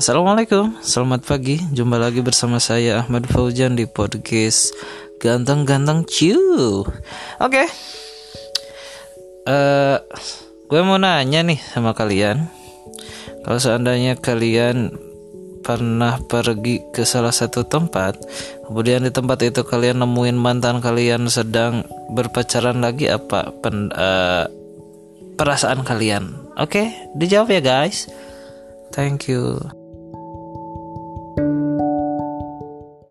Assalamualaikum, selamat pagi. Jumpa lagi bersama saya Ahmad Faujan di podcast Ganteng-ganteng Ciu. Oke. Okay. Uh, gue mau nanya nih sama kalian. Kalau seandainya kalian pernah pergi ke salah satu tempat, kemudian di tempat itu kalian nemuin mantan kalian sedang berpacaran lagi apa pen, uh, perasaan kalian? Oke, okay? dijawab ya guys. Thank you.